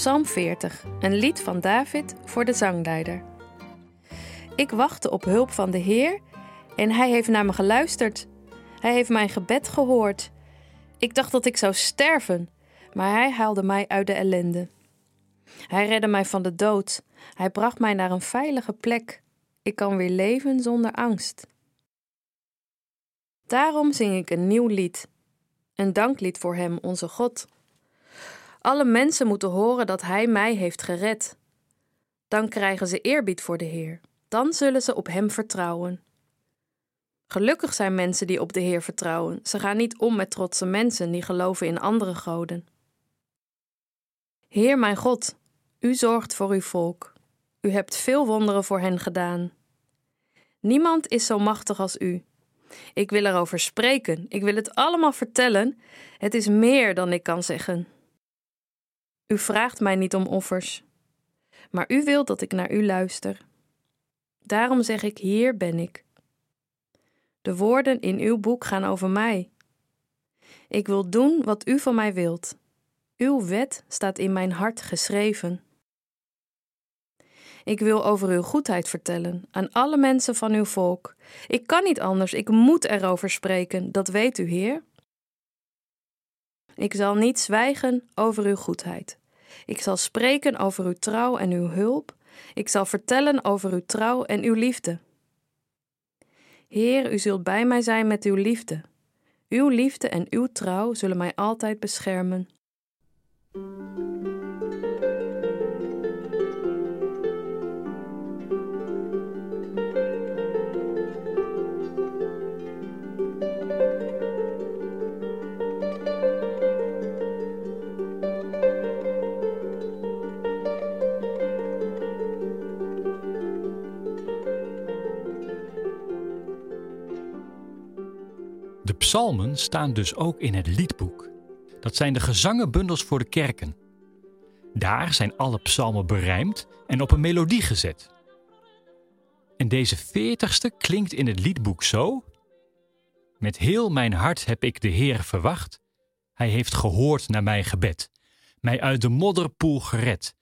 Psalm 40, een lied van David voor de zangleider. Ik wachtte op hulp van de Heer en Hij heeft naar me geluisterd. Hij heeft mijn gebed gehoord. Ik dacht dat ik zou sterven, maar Hij haalde mij uit de ellende. Hij redde mij van de dood. Hij bracht mij naar een veilige plek. Ik kan weer leven zonder angst. Daarom zing ik een nieuw lied, een danklied voor Hem, onze God. Alle mensen moeten horen dat Hij mij heeft gered. Dan krijgen ze eerbied voor de Heer. Dan zullen ze op Hem vertrouwen. Gelukkig zijn mensen die op de Heer vertrouwen. Ze gaan niet om met trotse mensen die geloven in andere goden. Heer mijn God, U zorgt voor Uw volk. U hebt veel wonderen voor hen gedaan. Niemand is zo machtig als U. Ik wil erover spreken. Ik wil het allemaal vertellen. Het is meer dan ik kan zeggen. U vraagt mij niet om offers, maar u wilt dat ik naar u luister. Daarom zeg ik: Hier ben ik. De woorden in uw boek gaan over mij. Ik wil doen wat u van mij wilt. Uw wet staat in mijn hart geschreven. Ik wil over uw goedheid vertellen aan alle mensen van uw volk. Ik kan niet anders, ik moet erover spreken, dat weet u, Heer. Ik zal niet zwijgen over uw goedheid. Ik zal spreken over uw trouw en uw hulp. Ik zal vertellen over uw trouw en uw liefde. Heer, u zult bij mij zijn met uw liefde. Uw liefde en uw trouw zullen mij altijd beschermen. Psalmen staan dus ook in het liedboek. Dat zijn de gezangenbundels voor de kerken. Daar zijn alle psalmen berijmd en op een melodie gezet. En deze veertigste klinkt in het liedboek zo: Met heel mijn hart heb ik de Heer verwacht. Hij heeft gehoord naar mijn gebed, mij uit de modderpoel gered,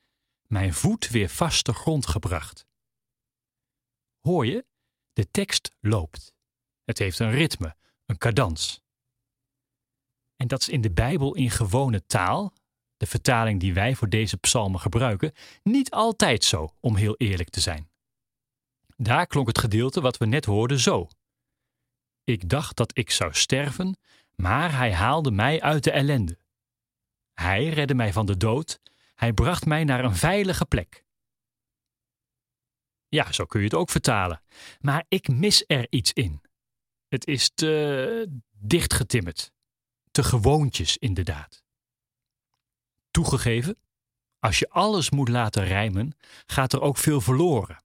mijn voet weer vaste grond gebracht. Hoor je? De tekst loopt. Het heeft een ritme, een cadans. En dat is in de Bijbel in gewone taal, de vertaling die wij voor deze psalmen gebruiken, niet altijd zo, om heel eerlijk te zijn. Daar klonk het gedeelte wat we net hoorden zo. Ik dacht dat ik zou sterven, maar hij haalde mij uit de ellende. Hij redde mij van de dood, hij bracht mij naar een veilige plek. Ja, zo kun je het ook vertalen, maar ik mis er iets in. Het is te dichtgetimmerd. Te gewoontjes, inderdaad. Toegegeven, als je alles moet laten rijmen, gaat er ook veel verloren.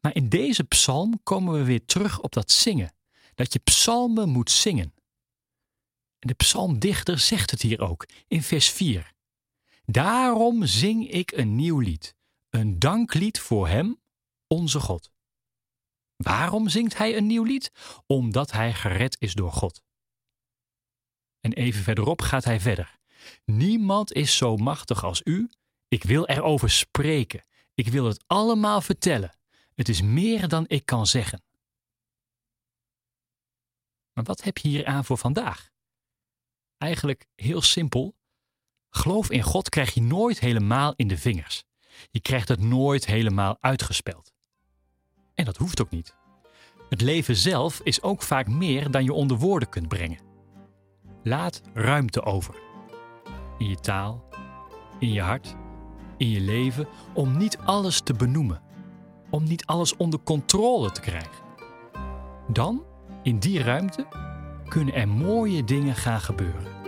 Maar in deze psalm komen we weer terug op dat zingen. Dat je psalmen moet zingen. En de psalmdichter zegt het hier ook in vers 4. Daarom zing ik een nieuw lied, een danklied voor Hem, onze God. Waarom zingt hij een nieuw lied? Omdat hij gered is door God. En even verderop gaat hij verder. Niemand is zo machtig als u. Ik wil erover spreken. Ik wil het allemaal vertellen. Het is meer dan ik kan zeggen. Maar wat heb je hier aan voor vandaag? Eigenlijk heel simpel. Geloof in God krijg je nooit helemaal in de vingers. Je krijgt het nooit helemaal uitgespeld. En dat hoeft ook niet. Het leven zelf is ook vaak meer dan je onder woorden kunt brengen. Laat ruimte over. In je taal, in je hart, in je leven, om niet alles te benoemen. Om niet alles onder controle te krijgen. Dan, in die ruimte, kunnen er mooie dingen gaan gebeuren.